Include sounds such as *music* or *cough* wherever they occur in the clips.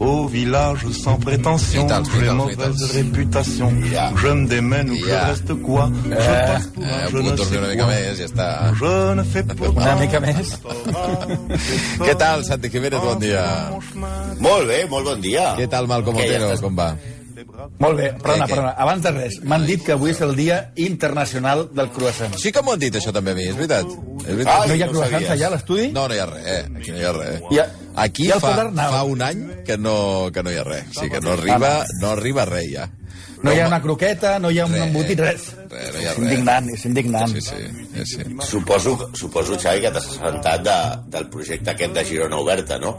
Au village sans prétention, j'ai mauvaise réputation. Ja. Je me démène ou Ja. reste quoi. Je Eh, passe pour un je ne sais una mica quoi. més, ja està. Je ne fais pourtant Una mica més. Què tal, Santi Jiménez? Bon dia. Molt bé, molt bon dia. Què tal, Malcom Otero? Com va? Molt bé, perdona, perdona. Abans de res, m'han dit que avui és el dia internacional del croissant. Sí que m'ho han dit, això, també a mi, és veritat. És veritat. No hi ha croissants allà a l'estudi? No, no hi ha res, eh? Aquí no hi ha res. I a- Aquí i fa, fa un any que no, que no hi ha res. O sigui, que no arriba, no arriba res, ja. No hi ha una croqueta, no hi ha un Res, embotit, res. res, no hi ha És indignant, és indignant. Sí, sí, sí, sí. Suposo, suposo, Xavi, que t'has assabentat de, del projecte aquest de Girona Oberta, no?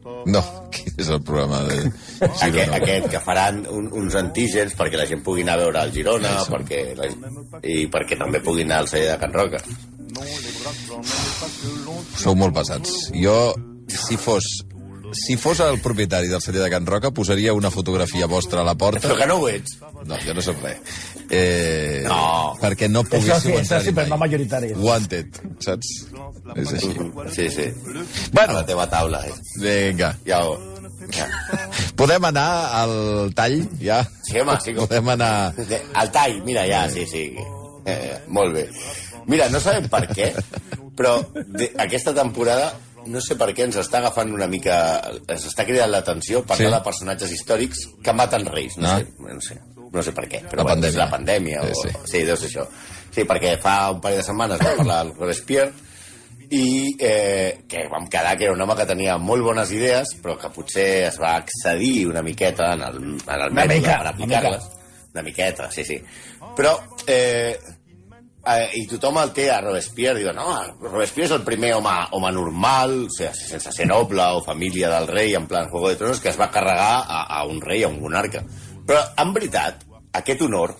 No, quin és el programa de Aquest, Girona? aquest que faran un, uns antígens perquè la gent pugui anar a veure el Girona perquè la, i perquè també pugui anar al celler de Can Roca. Sou molt pesats. Jo, si fos si fos el propietari del celler de Can Roca, posaria una fotografia vostra a la porta. Però que no ho ets. No, jo no soc res. Eh, No. Perquè no Això sí, poguéssiu això entrar sí, però no mai. majoritari. Wanted, saps? És així. Sí, sí. Bueno. A la teva taula, eh? Vinga. Ja ho... Ja. Podem anar al tall, ja? Sí, home, sí. Podem anar... Al tall, mira, ja, sí, sí. Eh, molt bé. Mira, no sabem per què, però de, aquesta temporada no sé per què ens està agafant una mica... ens està cridant l'atenció parlar Sí. de personatges històrics que maten reis. No, Ah. sé, no sé, no sé per què. Però La bueno, pandèmia. És la pandèmia. Sí, o... sí. sí, deu ser això. Sí, perquè fa un parell de setmanes vam parlar del Robespierre i eh, que vam quedar que era un home que tenia molt bones idees però que potser es va excedir una miqueta en el, en el Una mètode per aplicar-les una miqueta, sí, sí però eh, eh, i tothom el té a Robespierre. Diu, no, Robespierre és el primer home, home normal, o sigui, sense ser noble o família del rei, en plan Juego de Tronos que es va carregar a, a un rei, a un monarca. Però en veritat aquest honor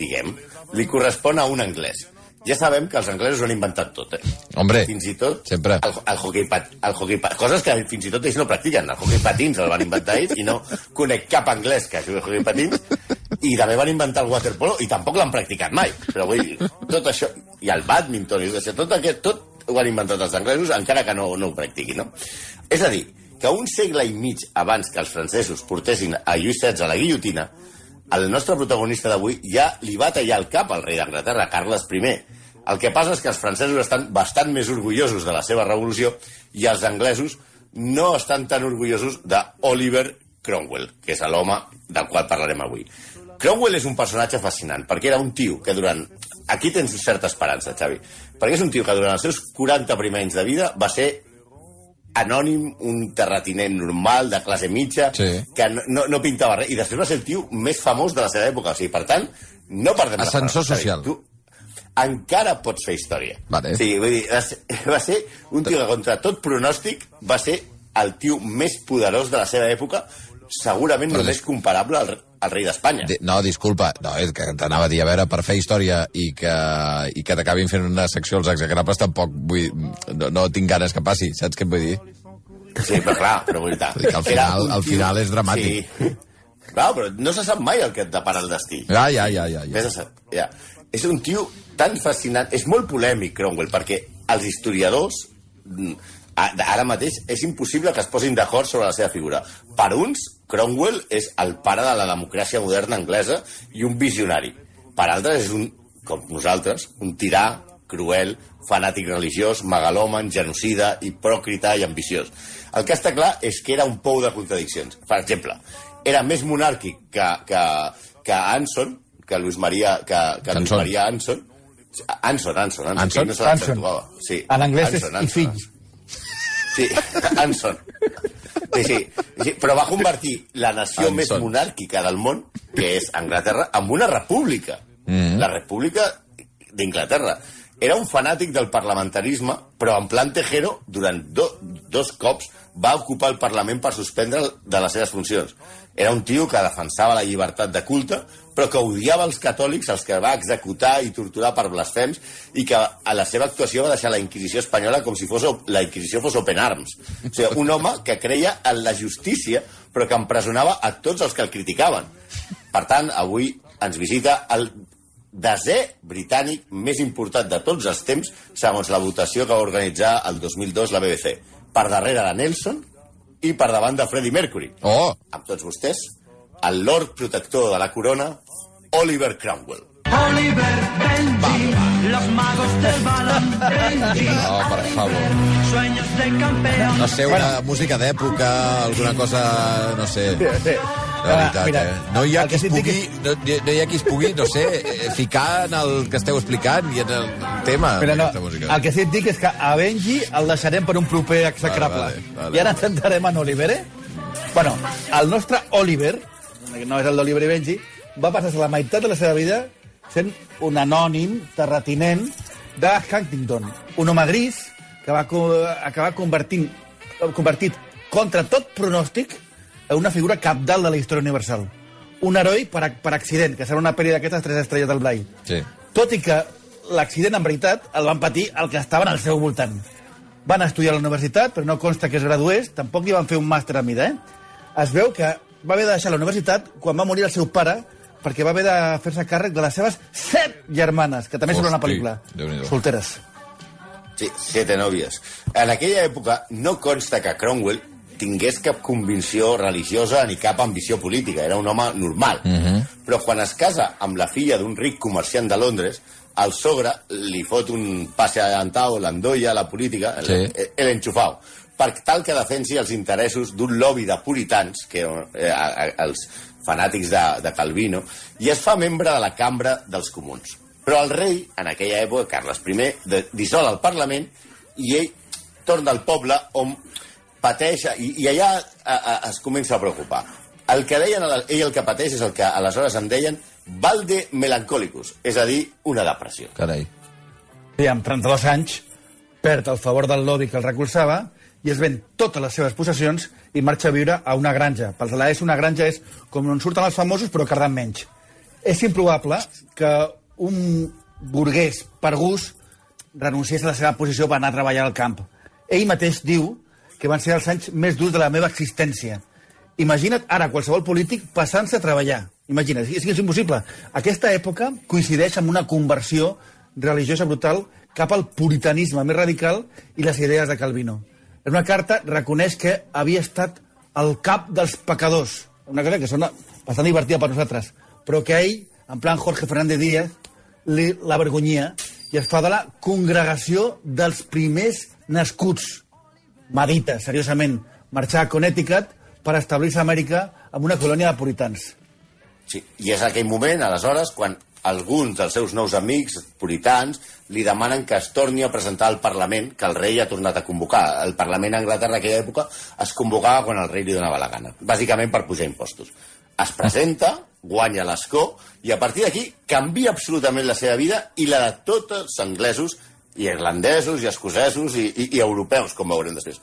diguem, li correspon a un anglès. Ja sabem que els anglesos ho han inventat tot, eh? Hombre, fins i tot sempre. el, el hockey, pat, el hockey pat, coses que fins i tot ells no practiquen. El hockey patins el van inventar ells i no conec cap anglès que jugui a hockey patins i també van inventar el waterpolo i tampoc l'han practicat mai però vull dir, tot això i el badminton i tot, aquest tot ho han inventat els anglesos encara que no, no ho practiquin no? és a dir, que un segle i mig abans que els francesos portessin a Lluís XVI a la guillotina el nostre protagonista d'avui ja li va tallar el cap al rei d'Anglaterra, Carles I. El que passa és que els francesos estan bastant més orgullosos de la seva revolució i els anglesos no estan tan orgullosos d'Oliver Cromwell, que és l'home del qual parlarem avui. Cromwell és un personatge fascinant, perquè era un tio que durant... Aquí tens certa esperança, Xavi. Perquè és un tio que durant els seus 40 primers anys de vida va ser anònim, un terratinent normal, de classe mitja, Sí. que no, no, no pintava res, i després va ser el tio més famós de la seva època. O sigui, per tant, no perdem Ascensor la social. Tu encara pots fer història. Vale. Sí, vull dir, va ser, va ser un tio que contra tot pronòstic va ser el tio més poderós de la seva època, segurament Però només des- comparable al, al rei d'Espanya. No, disculpa, no, és que t'anava a dir, a veure, per fer història i que, i que t'acabin fent una secció als execrables, tampoc vull, no, no tinc ganes que passi, saps què em vull dir? Sí, però clar, però vull dir, que al final- al final és dramàtic. Sí. Clar, però no se sap mai el que et depara el destí. Ja, ja, ja, ja. ja. Vés a ja. És un tio tan fascinant, és molt polèmic, Cromwell, perquè els historiadors mm, ara mateix és impossible que es posin d'acord sobre la seva figura. Per uns, Cromwell és el pare de la democràcia moderna anglesa i un visionari. Per altres és un, com nosaltres, un tirà, cruel, fanàtic religiós, megalòman, genocida, hipòcrita i ambiciós. El que està clar és que era un pou de contradiccions. Per exemple, era més monàrquic que, que, que Anson, que Luis Maria, que, que Luis Anson. Maria Anson. Anson, Anson, Anson. Anson? no Anson. Sí. En anglès és Anson, i Anson. Sí, Anson. Sí, sí, sí, però va convertir la nació Anson. més monàrquica del món, que és Anglaterra, en una república. Mm. La república d'Inglaterra. Era un fanàtic del parlamentarisme, però en plan tejero, durant do, dos cops va ocupar el Parlament per suspendre de les seves funcions. Era un tio que defensava la llibertat de culte, però que odiava els catòlics, els que va executar i torturar per blasfems, i que a la seva actuació va deixar la Inquisició espanyola com si fos, la Inquisició fos open arms. O sigui, un home que creia en la justícia, però que empresonava a tots els que el criticaven. Per tant, avui ens visita el desè britànic més important de tots els temps, segons la votació que va organitzar el 2002 la BBC. Per darrere de Nelson i per davant de Freddie Mercury. Oh! Amb tots vostès, el Lord Protector de la Corona, Oliver Cromwell. Oliver Benji, los magos del balón Benji, No, per favor. sueños de campeón. No sé, una música d'època, alguna cosa... No sé. Sí, sí. De veritat, Mira, eh? No hi ha qui que es pugui, no, no hi ha qui es pugui, no sé, eh, ficar en el que esteu explicant i en el tema Però no, música. el que sí et dic és que a Benji el deixarem per un proper execrable. Vale, vale, vale. I ara intentarem en Oliver, eh? Bueno, el nostre Oliver, no és el d'Oliver i Benji, va passar la meitat de la seva vida sent un anònim terratinent de Huntington, un home gris que va co acabar convertint, convertit contra tot pronòstic en una figura capdalt de la història universal. Un heroi per, per accident, que serà una pel·li d'aquestes tres estrelles del Blai. Sí. Tot i que l'accident, en veritat, el van patir el que estaven al seu voltant. Van estudiar a la universitat, però no consta que es gradués, tampoc hi van fer un màster a mida, eh? Es veu que va haver de deixar la universitat quan va morir el seu pare, perquè va haver de fer-se càrrec de les seves set germanes, que també surt una pel·lícula. Solteres. Sí, siete nòvies. En aquella època no consta que Cromwell tingués cap convicció religiosa ni cap ambició política. Era un home normal. Uh -huh. Però quan es casa amb la filla d'un ric comerciant de Londres, el sogre li fot un passe adelantado, l'endolla a la política, el, Sí. el, el enxufao, per tal que defensi els interessos d'un lobby de puritans, que eh, els fanàtics de, de Calvino, i es fa membre de la Cambra dels Comuns. Però el rei, en aquella època, Carles I, de, dissol el Parlament i ell torna al poble on pateix, i, i allà a, a, es comença a preocupar. El que deien, ell el que pateix és el que aleshores en deien valde melancolicus, és a dir, una depressió. Carai. I amb 32 anys perd el favor del lobby que el recolzava i es ven totes les seves possessions i marxa a viure a una granja. Pels de l'ES, una granja és com on surten els famosos però cardant menys. És improbable que un burguès per gust renunciés a la seva posició per anar a treballar al camp. Ell mateix diu que van ser els anys més durs de la meva existència. Imagina't ara qualsevol polític passant-se a treballar. Imagina't, és que és impossible. Aquesta època coincideix amb una conversió religiosa brutal cap al puritanisme més radical i les idees de Calvino. En una carta reconeix que havia estat el cap dels pecadors. Una cosa que sona bastant divertida per nosaltres, però que ell, en plan Jorge Fernández Díaz, li l'avergonyia i es fa de la congregació dels primers nascuts. Medita, seriosament, marxar a Connecticut per establir-se a Amèrica amb una colònia de puritans. Sí, I és aquell moment, aleshores, quan alguns dels seus nous amics puritans li demanen que es torni a presentar al Parlament que el rei ha tornat a convocar. El Parlament a Anglaterra aquella època es convocava quan el rei li donava la gana, bàsicament per pujar impostos. Es presenta, guanya l'escó, i a partir d'aquí canvia absolutament la seva vida i la de tots els anglesos, i irlandesos, i escocesos, i, i, i europeus, com veurem després.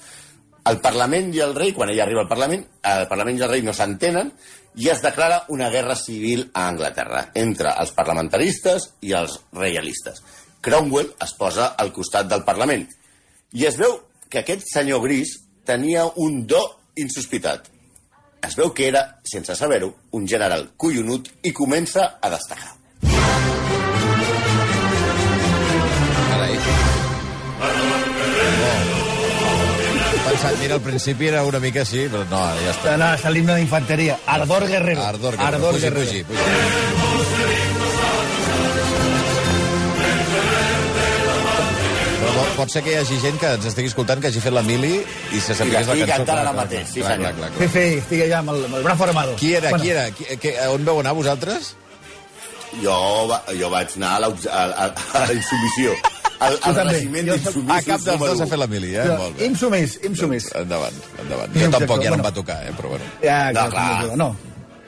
El Parlament i el rei, quan ell arriba al Parlament, el Parlament i el rei no s'entenen i es declara una guerra civil a Anglaterra entre els parlamentaristes i els reialistes. Cromwell es posa al costat del Parlament i es veu que aquest senyor gris tenia un do insospitat. Es veu que era, sense saber-ho, un general collonut i comença a destacar. Pensat, mira, al principi era una mica així, però no, ara ja està. No, és l'himne d'infanteria. Ardor Guerrero. Ardor, que Ardor pugi, Guerrero. pugi, pugi. Però pot, ser que hi hagi gent que ens estigui escoltant que hagi fet la mili i se sapigués la cançó. cantant Clar, ara mateix, sí, clar, senyor. clar, clar, Sí, sí, estic allà amb el, amb el braç armado. Qui era, Bueno, qui era? Qui, qui, on veu anar vosaltres? Jo, va, jo vaig anar a la, a, a, a la insubmissió. Al també. regiment Jo- d'insubmissos Ah, cap dels dos ha fet la mili, eh? Jo, Molt bé. Im sumís, im sumís. Endavant, endavant. Jo tampoc, ja no em va tocar, eh? Però bueno. Ja, No, clar. No,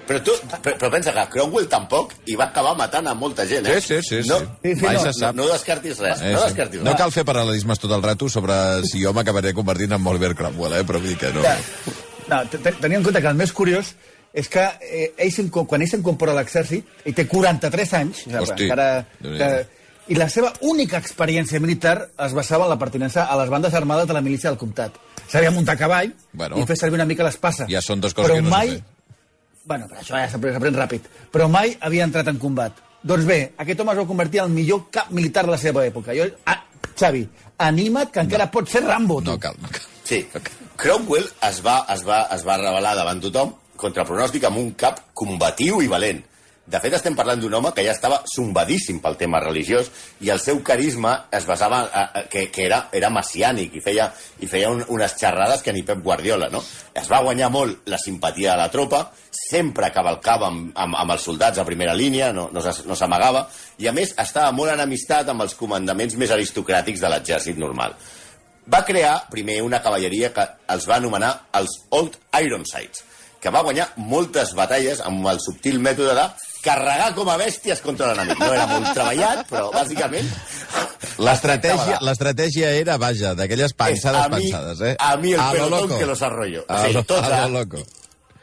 Però, tu, però, però pensa que Cromwell tampoc i va acabar matant a molta gent, eh? Sí, sí, sí, No, sí. Sí, Mai no, se no, sap. no descartis res, Eh, no sí. descartis no res. cal fer paral·lelismes tot el rato sobre si jo m'acabaré convertint en Oliver Cromwell, eh? però vull dir que no. Ja. No, te- te- tenia en compte que el més curiós és que eh, ell, s'inco- quan ell s'incorpora a l'exèrcit, ell té 43 anys, Hosti, encara, que, i la seva única experiència militar es basava en la pertinença a les bandes armades de la milícia del comtat. Sabia muntar cavall Bueno. i fer servir una mica l'espasa. Ja són dues coses però que no sé mai, fer. Bueno, però això ja s'aprèn ràpid. Però mai havia entrat en combat. Doncs bé, aquest home es va convertir en el millor cap militar de la seva època. Jo, ah, Xavi, anima't, que encara no. pot ser Rambo. tu. No cal, no cal. Sí, Cromwell es va, es, va, es va revelar davant tothom contra pronòstic amb un cap combatiu i valent. De fet, estem parlant d'un home que ja estava sombadíssim pel tema religiós i el seu carisma es basava a, a, que, que era, era messiànic i feia, i feia un, unes xerrades que ni Pep Guardiola, no? Es va guanyar molt la simpatia de la tropa, sempre cavalcava amb, amb, amb els soldats a primera línia, no, no, s'amagava, i a més estava molt en amistat amb els comandaments més aristocràtics de l'exèrcit normal va crear primer una cavalleria que els va anomenar els Old Ironsides, que va guanyar moltes batalles amb el subtil mètode de carregar com a bèsties contra l'enemic. No era molt treballat, però bàsicament... L'estratègia era, vaja, d'aquelles pensades a mi, pensades, eh? A mi el A lo pelotón loco. que los arroyo. A lo- a lo loco.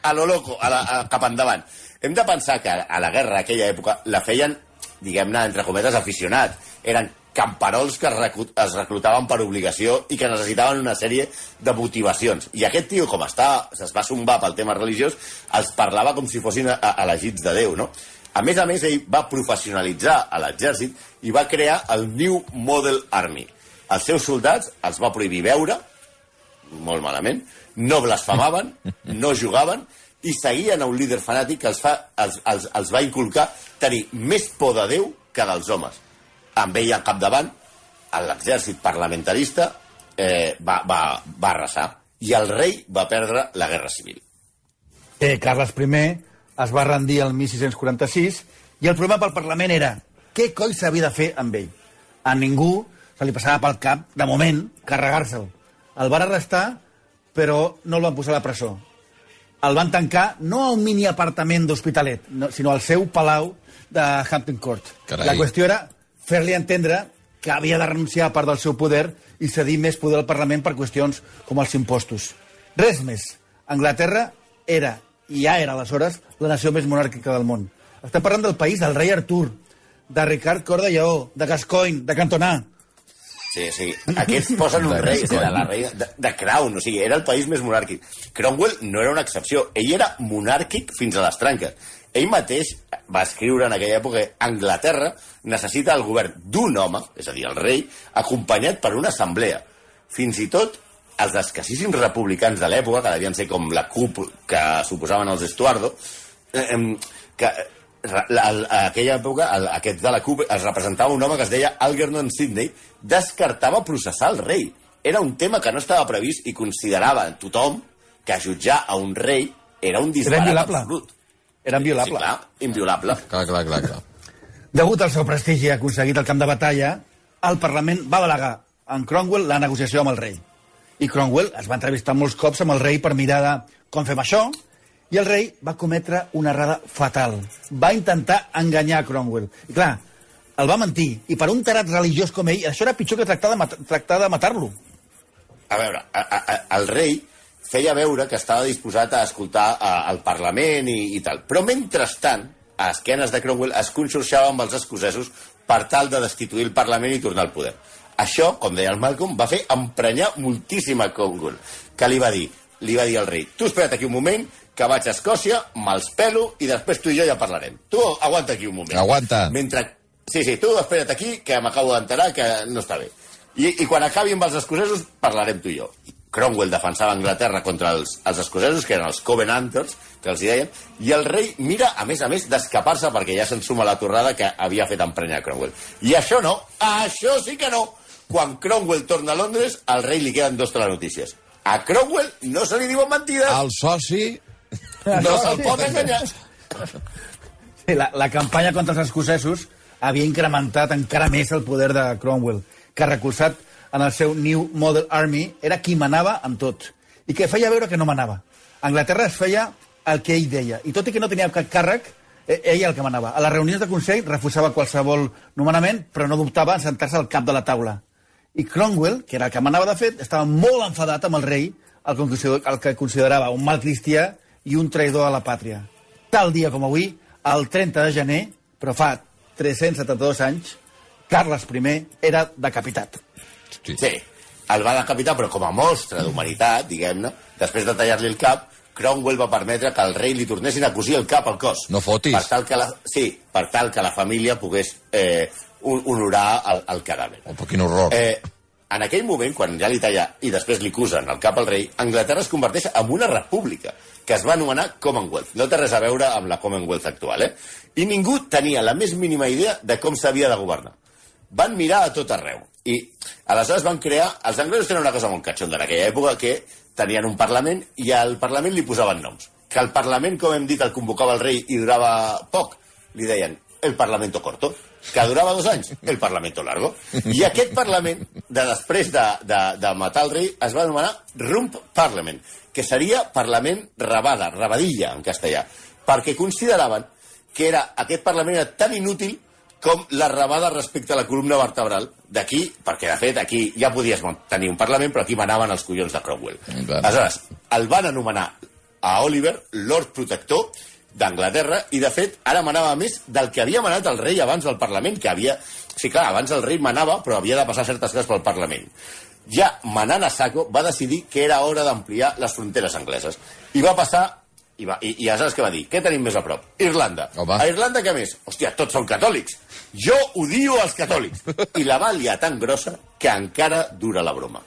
a lo loco, a la, a, cap endavant. Hem de pensar que a la guerra, aquella època, la feien, diguem-ne, entre cometes, aficionats. Eren camperols que es, reclut, es reclutaven per obligació i que necessitaven una sèrie de motivacions. I aquest tio, com està, es va sombar pel tema religiós, els parlava com si fossin elegits de Déu, no? A més a més, ell va professionalitzar a l'exèrcit i va crear el New Model Army. Els seus soldats els va prohibir beure, molt malament, no blasfemaven, *laughs* no jugaven i seguien a un líder fanàtic que els, fa, els, els, els va inculcar tenir més por de Déu que dels homes. Amb ell al capdavant, l'exèrcit parlamentarista eh, va, va, va arrasar i el rei va perdre la guerra civil. Eh, Carles I es va rendir el 1646 i el problema pel Parlament era què coi s'havia de fer amb ell. A ningú se li passava pel cap, de moment, carregar-se'l. El van arrestar, però no el van posar a la presó. El van tancar no a un mini apartament d'Hospitalet, no, sinó al seu palau de Hampton Court. Carai. La qüestió era fer-li entendre que havia de renunciar a part del seu poder i cedir més poder al Parlament per qüestions com els impostos. Res més. Anglaterra era, i ja era aleshores, la nació més monàrquica del món. Estem parlant del país del rei Artur, de Ricard Cor de Lleó, de Gascoigne, de Cantonà. Sí, sí. Aquests posen un De rei, era la reina de, de Crown, o sigui, era el país més monàrquic. Cromwell no era una excepció, ell era monàrquic fins a les tranques. Ell mateix va escriure en aquella època que Anglaterra necessita el govern d'un home, és a dir, el rei, acompanyat per una assemblea. Fins i tot els escassíssims republicans de l'època, que devien ser com la CUP que suposaven els Estuardo, eh, que la, a aquella època, el, aquest de la CUP es representava un home que es deia Algernon Sidney, descartava processar el rei. Era un tema que no estava previst i considerava tothom que jutjar a un rei era un disbarat absolut. Era Sí, inviolable. clar, inviolable. Clar, clar, clar, clar. Degut al seu prestigi aconseguit al camp de batalla, el Parlament va delegar en Cromwell la negociació amb el rei. I Cromwell es va entrevistar molts cops amb el rei per mirar de com fem això, i el rei va cometre una errada fatal. Va intentar enganyar Cromwell. I clar, el va mentir. I per un tarat religiós com ell, això era pitjor que tractar de, mat tractar de matar-lo. A veure, a, a, a, el rei feia veure que estava disposat a escoltar al Parlament i, i tal. Però mentrestant, a esquenes de Cromwell es conxorxava amb els escocesos per tal de destituir el Parlament i tornar al poder. Això, com deia el Malcolm, va fer emprenyar moltíssim a Cromwell, que li va dir, li va dir al rei, tu espera't aquí un moment, que vaig a Escòcia, me'ls pelo i després tu i jo ja parlarem. Tu aguanta aquí un moment. Aguanta. Mentre... Sí, sí, tu espera't aquí, que m'acabo d'enterar que no està bé. I, I quan acabi amb els escocesos, parlarem tu i jo. Cromwell defensava Anglaterra contra els, els escocesos, que eren els Covenanters, que els hi deien, i el rei mira, a més a més, d'escapar-se perquè ja se'n suma la torrada que havia fet emprenyar Cromwell. I això no, això sí que no. Quan Cromwell torna a Londres, al rei li queden dos telenotícies. A Cromwell no se li diuen mentides, El soci... no se'l pot enganyar. Sí, la, la campanya contra els escocesos havia incrementat encara més el poder de Cromwell, que recolzat en el seu New Model Army era qui manava en tot, i que feia veure que no manava. Anglaterra es feia el que ell deia, i tot i que no tenia cap càrrec, eh, ell el que manava. A les reunions de Consell refusava qualsevol nomenament, però no dubtava en sentar-se al cap de la taula. I Cromwell, que era el que manava de fet, estava molt enfadat amb el rei, el el que considerava un mal cristià i un traïdor a la pàtria. Tal dia com avui, el 30 de gener, però fa 372 anys, Carles I era decapitat. Sí. Sí, el va decapitar, però com a mostra d'humanitat, diguem-ne, després de tallar-li el cap, Cromwell va permetre que al rei li tornessin a cosir el cap al cos. No fotis. Per tal que la, sí, per tal que la família pogués eh, hon- honorar el, el cadàver. Oh, però quin horror. Eh, en aquell moment, quan ja li talla i després li cusen el cap al rei, Anglaterra es converteix en una república que es va anomenar Commonwealth. No té res a veure amb la Commonwealth actual, eh? I ningú tenia la més mínima idea de com s'havia de governar. Van mirar a tot arreu. I aleshores van crear... Els anglesos tenen una cosa molt catxonda en aquella època, que tenien un Parlament i al Parlament li posaven noms. Que el Parlament, com hem dit, el convocava el rei i durava poc. Li deien el Parlamento corto, que durava dos anys, el Parlamento largo. I aquest Parlament, de després de, de, de matar el rei, es va anomenar Rump Parliament, que seria Parlament rabada, rabadilla en castellà, perquè consideraven que era, aquest Parlament era tan inútil com la rabada respecte a la columna vertebral d'aquí, perquè de fet aquí ja podies tenir un Parlament, però aquí manaven els collons de Cromwell. Clar. Aleshores, el van anomenar a Oliver Lord Protector d'Anglaterra i de fet ara manava més del que havia manat el rei abans del Parlament que havia... Sí, clar, abans el rei manava però havia de passar certes coses pel Parlament ja manant a saco va decidir que era hora d'ampliar les fronteres angleses i va passar i, va, i, i aleshores què va dir? Què tenim més a prop? Irlanda. Home. A Irlanda què més? Hòstia, tots són catòlics. Jo odio els catòlics. I la va liar tan grossa que encara dura la broma.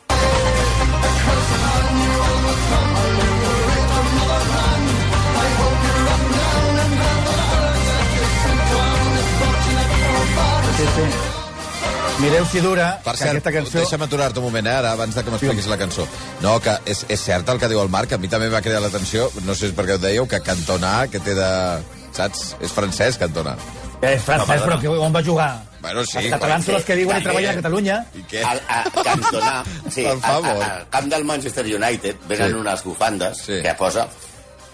Sí, sí. Mireu si dura Per que cert, aquesta cançó... deixa'm aturar-te un moment, eh, ara, abans de que m'expliquis la cançó. No, que és, és cert el que diu el Marc, a mi també va cridar l'atenció, no sé si perquè ho dèieu, que Cantona, que té de... Saps? És francès, Cantona. És francès, però que on va jugar? Bueno, sí, Els catalans són els que viuen i treballen a Catalunya. I què? Al, a Cantona, *laughs* sí, al, favor. al camp del Manchester United venen Sí. unes bufandes Sí. que posa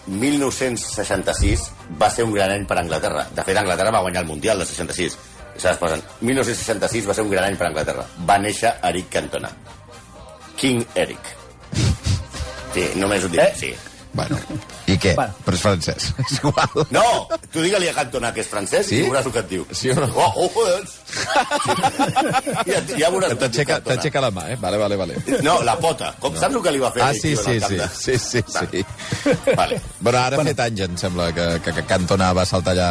1966 va ser un gran any per Anglaterra. De fet, Anglaterra va guanyar el Mundial de 66. I saps, posen 1966 va ser un gran any per Anglaterra. Va néixer Eric Cantona. King Eric. Sí, només ho dic, Eh? sí. Bueno, i què? Bueno. Però és francès. *laughs* És igual. No, tu digue-li a Cantona que és francès Sí? i veuràs el que et diu. Sí o no? Oh, oh, joder. *laughs* ja, ja veuràs Que el que et diu T'aixeca t'aixeca la mà, eh? Vale, vale, vale. No, la pota. Com, Saps el que li va fer? Ah, sí, sí, sí, de- sí, sí, sí. Vale. Bueno, ara ha fet anys, em sembla, que, que, que Cantona va saltar allà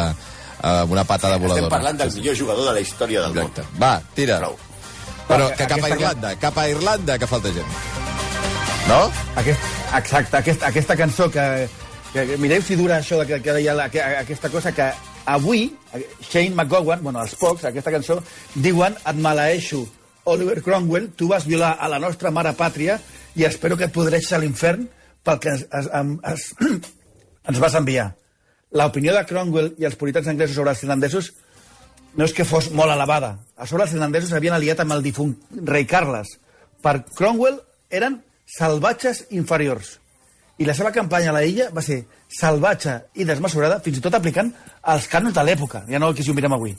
amb una patada voladora. Estem parlant del millor jugador de la història del Exacte. món. Va, tira. Prou. Però que cap a Irlanda, cap a Irlanda, que falta gent. No? Aquest, exacte, aquest, aquesta cançó que, que, que... Mireu si dura això que, que deia la, que, aquesta cosa que avui Shane McGowan, bueno, els pocs, aquesta cançó, diuen et maleeixo, Oliver Cromwell, tu vas violar a la nostra mare pàtria i espero que et podreixis a l'infern pel que es, es, em- es, ens vas enviar. L'opinió de Cromwell i els puritans anglesos sobre els irlandesos no és que fos molt elevada. A sobre els irlandesos s'havien aliat amb el difunt rei Carles. Per Cromwell eren salvatges inferiors. I la seva campanya a la illa va ser salvatge i desmesurada, fins i tot aplicant els cànons de l'època. Ja no el que si ho mirem avui.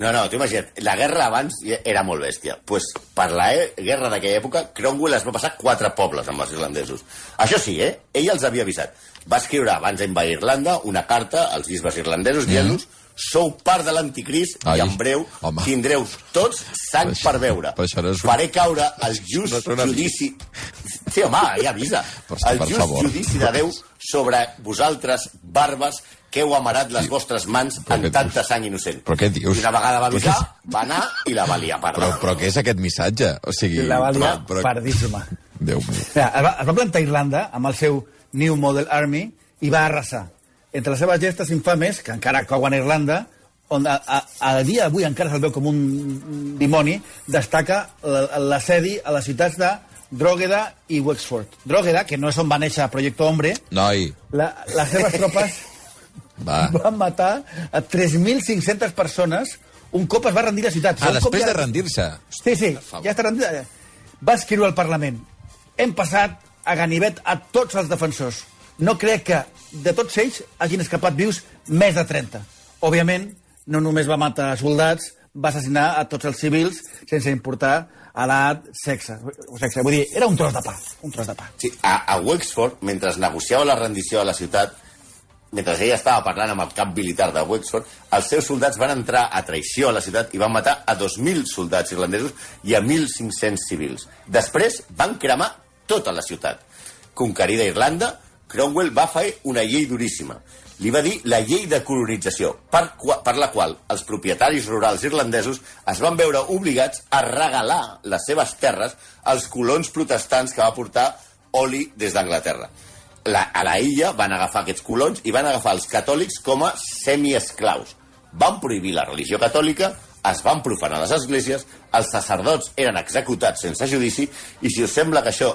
No, no, t'ho imagina't. La guerra abans era molt bèstia. pues, per la e guerra d'aquella època, Cromwell es va passar quatre pobles amb els irlandesos. Això sí, eh? Ell els havia avisat. Va escriure abans d'invadir Irlanda una carta als bisbes irlandesos dient-los sou part de l'anticrist i en breu home. tindreu tots sang per veure. però això no és Faré caure el just No judici... Sí, home, ja avisa. Però el per just favor. judici de Déu sobre vosaltres, barbes, que heu amarat les vostres mans Però amb tanta dius? sang innocent. Però què dius? I una vegada va avisar, va anar i la va liar parda. Però, però què és aquest missatge? O sigui... La va liar però, però... pardíssima. *laughs* Déu meu. Es, va, es va plantar a Irlanda amb el seu New Model Army i va arrasar. Entre les seves gestes infames, que encara couen a Irlanda, on a, a, a dia d'avui encara se'l veu com un dimoni, destaca la- l'assedi a les ciutats de Drogheda i Wexford. Drogheda, que no és on va néixer Projecto Hombre, Noi, la, les seves tropes *laughs* va. van matar a 3.500 persones un cop es va rendir la ciutat. Ah, Un després ja- de rendir-se. Sí, sí, ja està rendida. Va escriure al Parlament. Hem passat a ganivet a tots els defensors. No crec que de tots ells hagin escapat vius més de 30. Òbviament, no només va matar soldats, va assassinar a tots els civils sense importar edat, sexe. sexe. Vull dir, era un tros de pa, un tros de pa. Sí, a, a Wexford, mentre negociava la rendició a la ciutat, mentre ella estava parlant amb el cap militar de Wexford, els seus soldats van entrar a traïció a la ciutat i van matar a 2.000 soldats irlandesos i a 1.500 civils. Després van cremar tota la ciutat. Conquerida Irlanda, Cromwell va fer una llei duríssima. Li va dir la llei de colonització, per, per la qual els propietaris rurals irlandesos es van veure obligats a regalar les seves terres als colons protestants que va portar oli des d'Anglaterra. La, a la illa van agafar aquests colons i van agafar els catòlics com a semiesclaus. Van prohibir la religió catòlica, es van profanar les esglésies, els sacerdots eren executats sense judici, i si us sembla que això,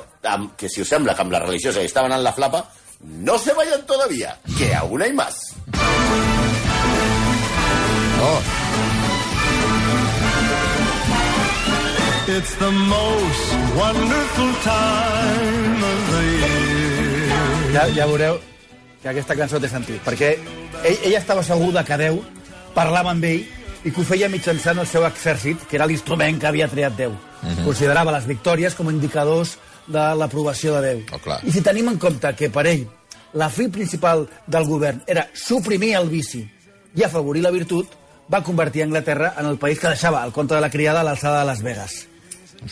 que si us sembla que amb la li estava anant la flapa, no se vayan todavía, que aún hay más. Oh, It's the most wonderful time of the year. Ja, ja veureu que aquesta cançó té sentit, perquè ell, ella estava segur de que Déu parlava amb ell i que ho feia mitjançant el seu exèrcit, que era l'instrument que havia triat Déu. Considerava les victòries com a indicadors de l'aprovació de Déu. Oh, clar. I si tenim en compte que per ell la fi principal del govern era suprimir el vici i afavorir la virtut, va convertir Anglaterra en el país que deixava el compte de la criada a l'alçada de Las Vegas.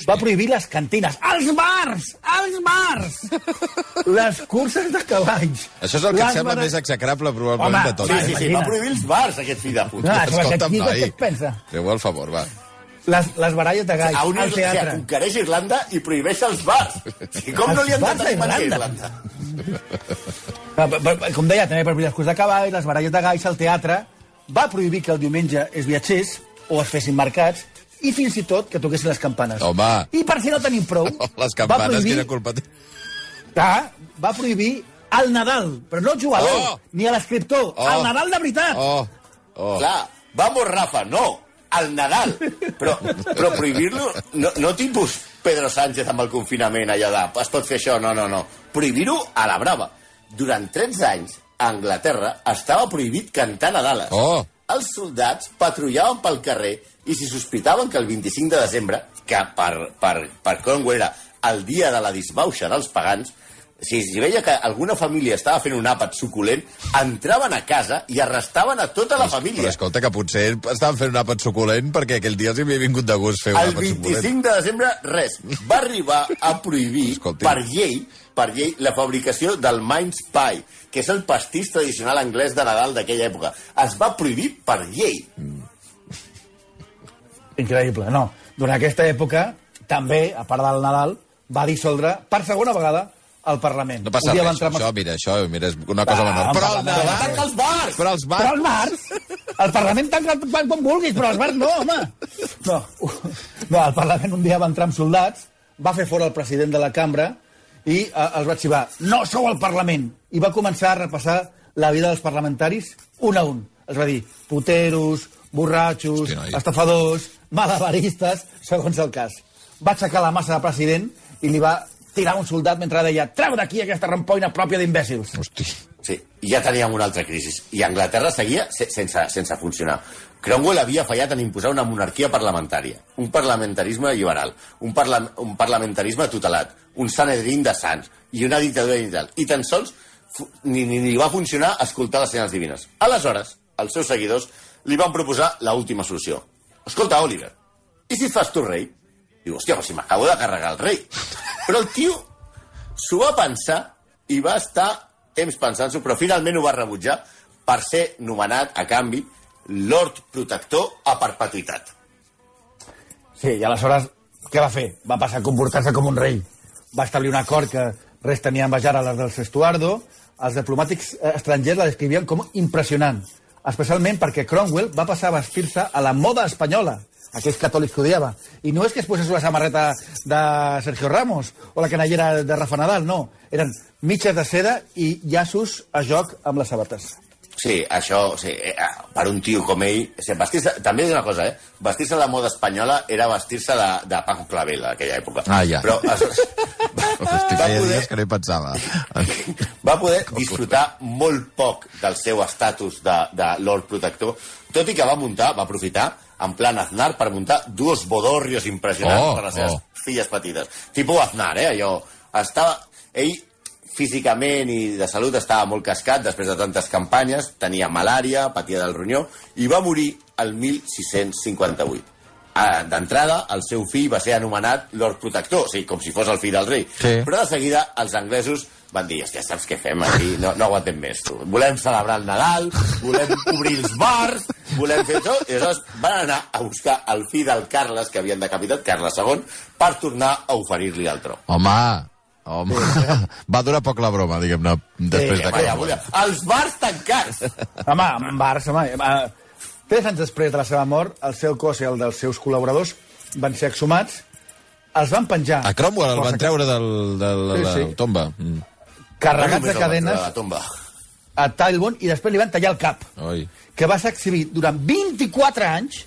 Va prohibir les cantines, els bars, els bars, *laughs* les curses de cavalls. això és el que et sembla més execrable, probablement, Home, de tot. Sí, sí, sí, va prohibir els bars, aquest fill de puta. Sobre Escolta'm, noi. què et pensa? Feu el favor, va. Les, les baralles de galls, al o sigui, teatre. conquereix Irlanda i prohibeix els bars. I com no Els li han de Irlanda. Irlanda? Ah, Com deia, també per curses de cavall, les baralles de galls, al teatre, va prohibir que el diumenge es viatgés o es fessin mercats i fins i tot que toquessin les campanes. Home. I per si no tenim prou... *laughs* Les va campanes, prohibir, quina culpa té. que va prohibir el Nadal, però no el jugador, Oh! ni a l'escriptor, Oh! el Nadal de veritat. Oh, oh. Clar, vamos, Rafa, no, al Nadal. Però, però prohibir-lo, no, no tipus Pedro Sánchez amb el confinament allà de es pot fer això, no, no, no. Prohibir-ho a la brava. Durant 13 anys, a Anglaterra estava prohibit cantar Nadales. Oh. Els soldats patrullaven pel carrer i si sospitaven que el 25 de desembre, que per, per, per Cromwell era el dia de la disbauxa dels pagans, si, si veia que alguna família estava fent un àpat suculent, entraven a casa i arrestaven a tota la Però família. escolta, que potser estaven fent un àpat suculent perquè aquell dia els havia vingut de gust fer un El àpat suculent. 25 de desembre, res. Va arribar a prohibir, *laughs* Escolti. per llei, per llei, la fabricació del mince pie, que és el pastís tradicional anglès de Nadal d'aquella època. Es va prohibir per llei. Increïble, no. Durant aquesta època, també, a part del Nadal, va dissoldre per segona vegada el Parlament. No passa res, entrar amb- això, mira, això mira, és una cosa Va, menor. Però el Nadal... tancar els bars! Però els Però bars... els bars, el Parlament tanca quan, quan vulguis, però els bars no, home. No, no, el Parlament un dia va entrar amb soldats, va fer fora el president de la cambra i eh, els va xivar. No sou el Parlament! I va començar a repassar la vida dels parlamentaris un a un. Els va dir puteros, borratxos, Hosti, noi. estafadors, malabaristes, segons el cas. Va aixecar la massa de president i li va tirar un soldat mentre deia treu d'aquí aquesta rampoina pròpia d'imbècils. Hosti. Sí, i ja teníem una altra crisi. I Anglaterra seguia se sense, sense funcionar. Cromwell havia fallat en imposar una monarquia parlamentària, un parlamentarisme liberal, un, parla un parlamentarisme tutelat, un Sanedrín de Sants i una dictadura digital. I tan sols ni, ni, ni va funcionar escoltar les senyals divines. Aleshores, els seus seguidors li van proposar la última solució. Escolta, Oliver, i si et fas tu rei? Diu, hòstia, però si m'acabo de carregar el rei. Però el tio s'ho va pensar i va estar temps pensant-s'ho, però finalment ho va rebutjar per ser nomenat, a canvi, Lord Protector a perpetuïtat. Sí, i aleshores, què va fer? Va passar a comportar-se com un rei. Va establir un acord que res tenia envejar a les del Sestuardo. Els diplomàtics eh, estrangers la descrivien com impressionant, especialment perquè Cromwell va passar a vestir-se a la moda espanyola, aquells catòlics que odiava. I no és que es posés una samarreta de Sergio Ramos o la canallera de Rafa Nadal, no. Eren mitges de seda i llaços a joc amb les sabates. Sí, això, sí, eh, per un tio com ell... Sí, vestir-se, també és una cosa, eh? Vestir-se a la moda espanyola era vestir-se de, de Paco Clavel, a aquella època. Ah, ja. Però es, *laughs* Hosti, va poder- dies que no hi pensava. *laughs* va poder *laughs* disfrutar molt poc del seu estatus de, de Lord Protector, tot i que va muntar, va aprofitar en plan Aznar per muntar dues bodorrios impressionants Oh, per les seves oh. filles petites. Tipo Aznar, eh? Allò, estava... Ell físicament i de salut estava molt cascat després de tantes campanyes, tenia malària, patia del ronyó, i va morir el 1658. Ah, D'entrada, el seu fill va ser anomenat Lord Protector, o sigui, com si fos el fill del rei. Sí. Però de seguida els anglesos van dir, hòstia, saps què fem aquí? No, no aguantem més, tu. Volem celebrar el Nadal, volem obrir els bars, volem fer això, i aleshores van anar a buscar el fill del Carles, que havien decapitat, Carles II, per tornar a oferir-li el tro. Home, home, va durar poc la broma, diguem-ne, després Eh, de volia. Els bars tancats! Home, en Barça, home... eh, Tres anys després de la seva mort, el seu cos i el dels seus col·laboradors van ser exhumats, els van penjar... A Cromwell el van que- treure del, de la, Sí, la sí. tomba. Mm. Carregats Només de cadenes de La tomba. a Talbot i després li van tallar el cap, Oi. que va ser exhibit durant 24 anys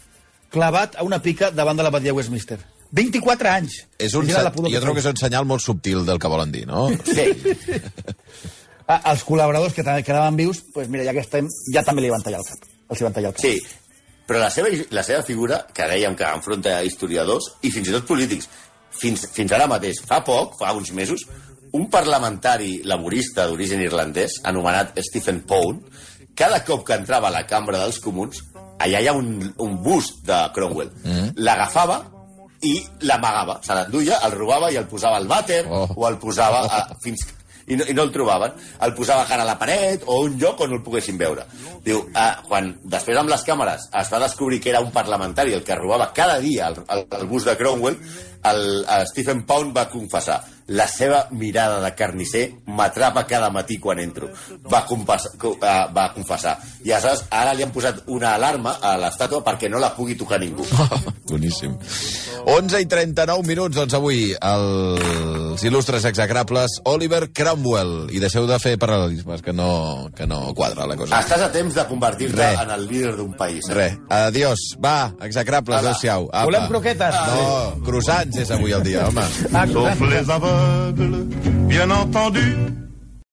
clavat a una pica davant de la badia Westminster. 24 anys! És un, se- jo que trobo que és un senyal molt subtil del que volen dir, no? Sí. *laughs* Ah, els col·laboradors que també quedaven vius, pues mira, ja que estem, ja també li van tallar el cap. Els hi van tallar el cap. Sí, però la seva, la seva figura, que dèiem que enfronta historiadors i fins i tot polítics, fins, fins ara mateix, fa poc, fa uns mesos, un parlamentari laborista d'origen irlandès, anomenat Stephen Pound, cada cop que entrava a la cambra dels comuns, allà hi ha un, un bust de Cromwell. Mm. L'agafava i l'amagava. Se l'enduia, el robava i el posava al vàter Oh. o el posava a, fins i no, i no el trobaven. El posava cara a la paret o un lloc on no el poguessin veure. Diu, ah, quan després amb les càmeres es va descobrir que era un parlamentari el que robava cada dia el, el, el bus de Cromwell, el, el Stephen Pound va confessar la seva mirada de carnisser m'atrapa cada matí quan entro. Va, compassar, co, uh, va confessar. I aleshores ara li han posat una alarma a l'estàtua perquè no la pugui tocar ningú. *laughs* Boníssim. 11 i 39 minuts, doncs avui, els il·lustres execrables Oliver Cromwell. I deixeu de fer paral·lelismes, que no, que no quadra la cosa. Estàs a temps de convertir-te en el líder d'un país. Eh? Res. Adiós. Va, execrables, Ala. adéu-siau. Volem croquetes? No, croissants és avui el dia, home. Ah, Sauf bien entendu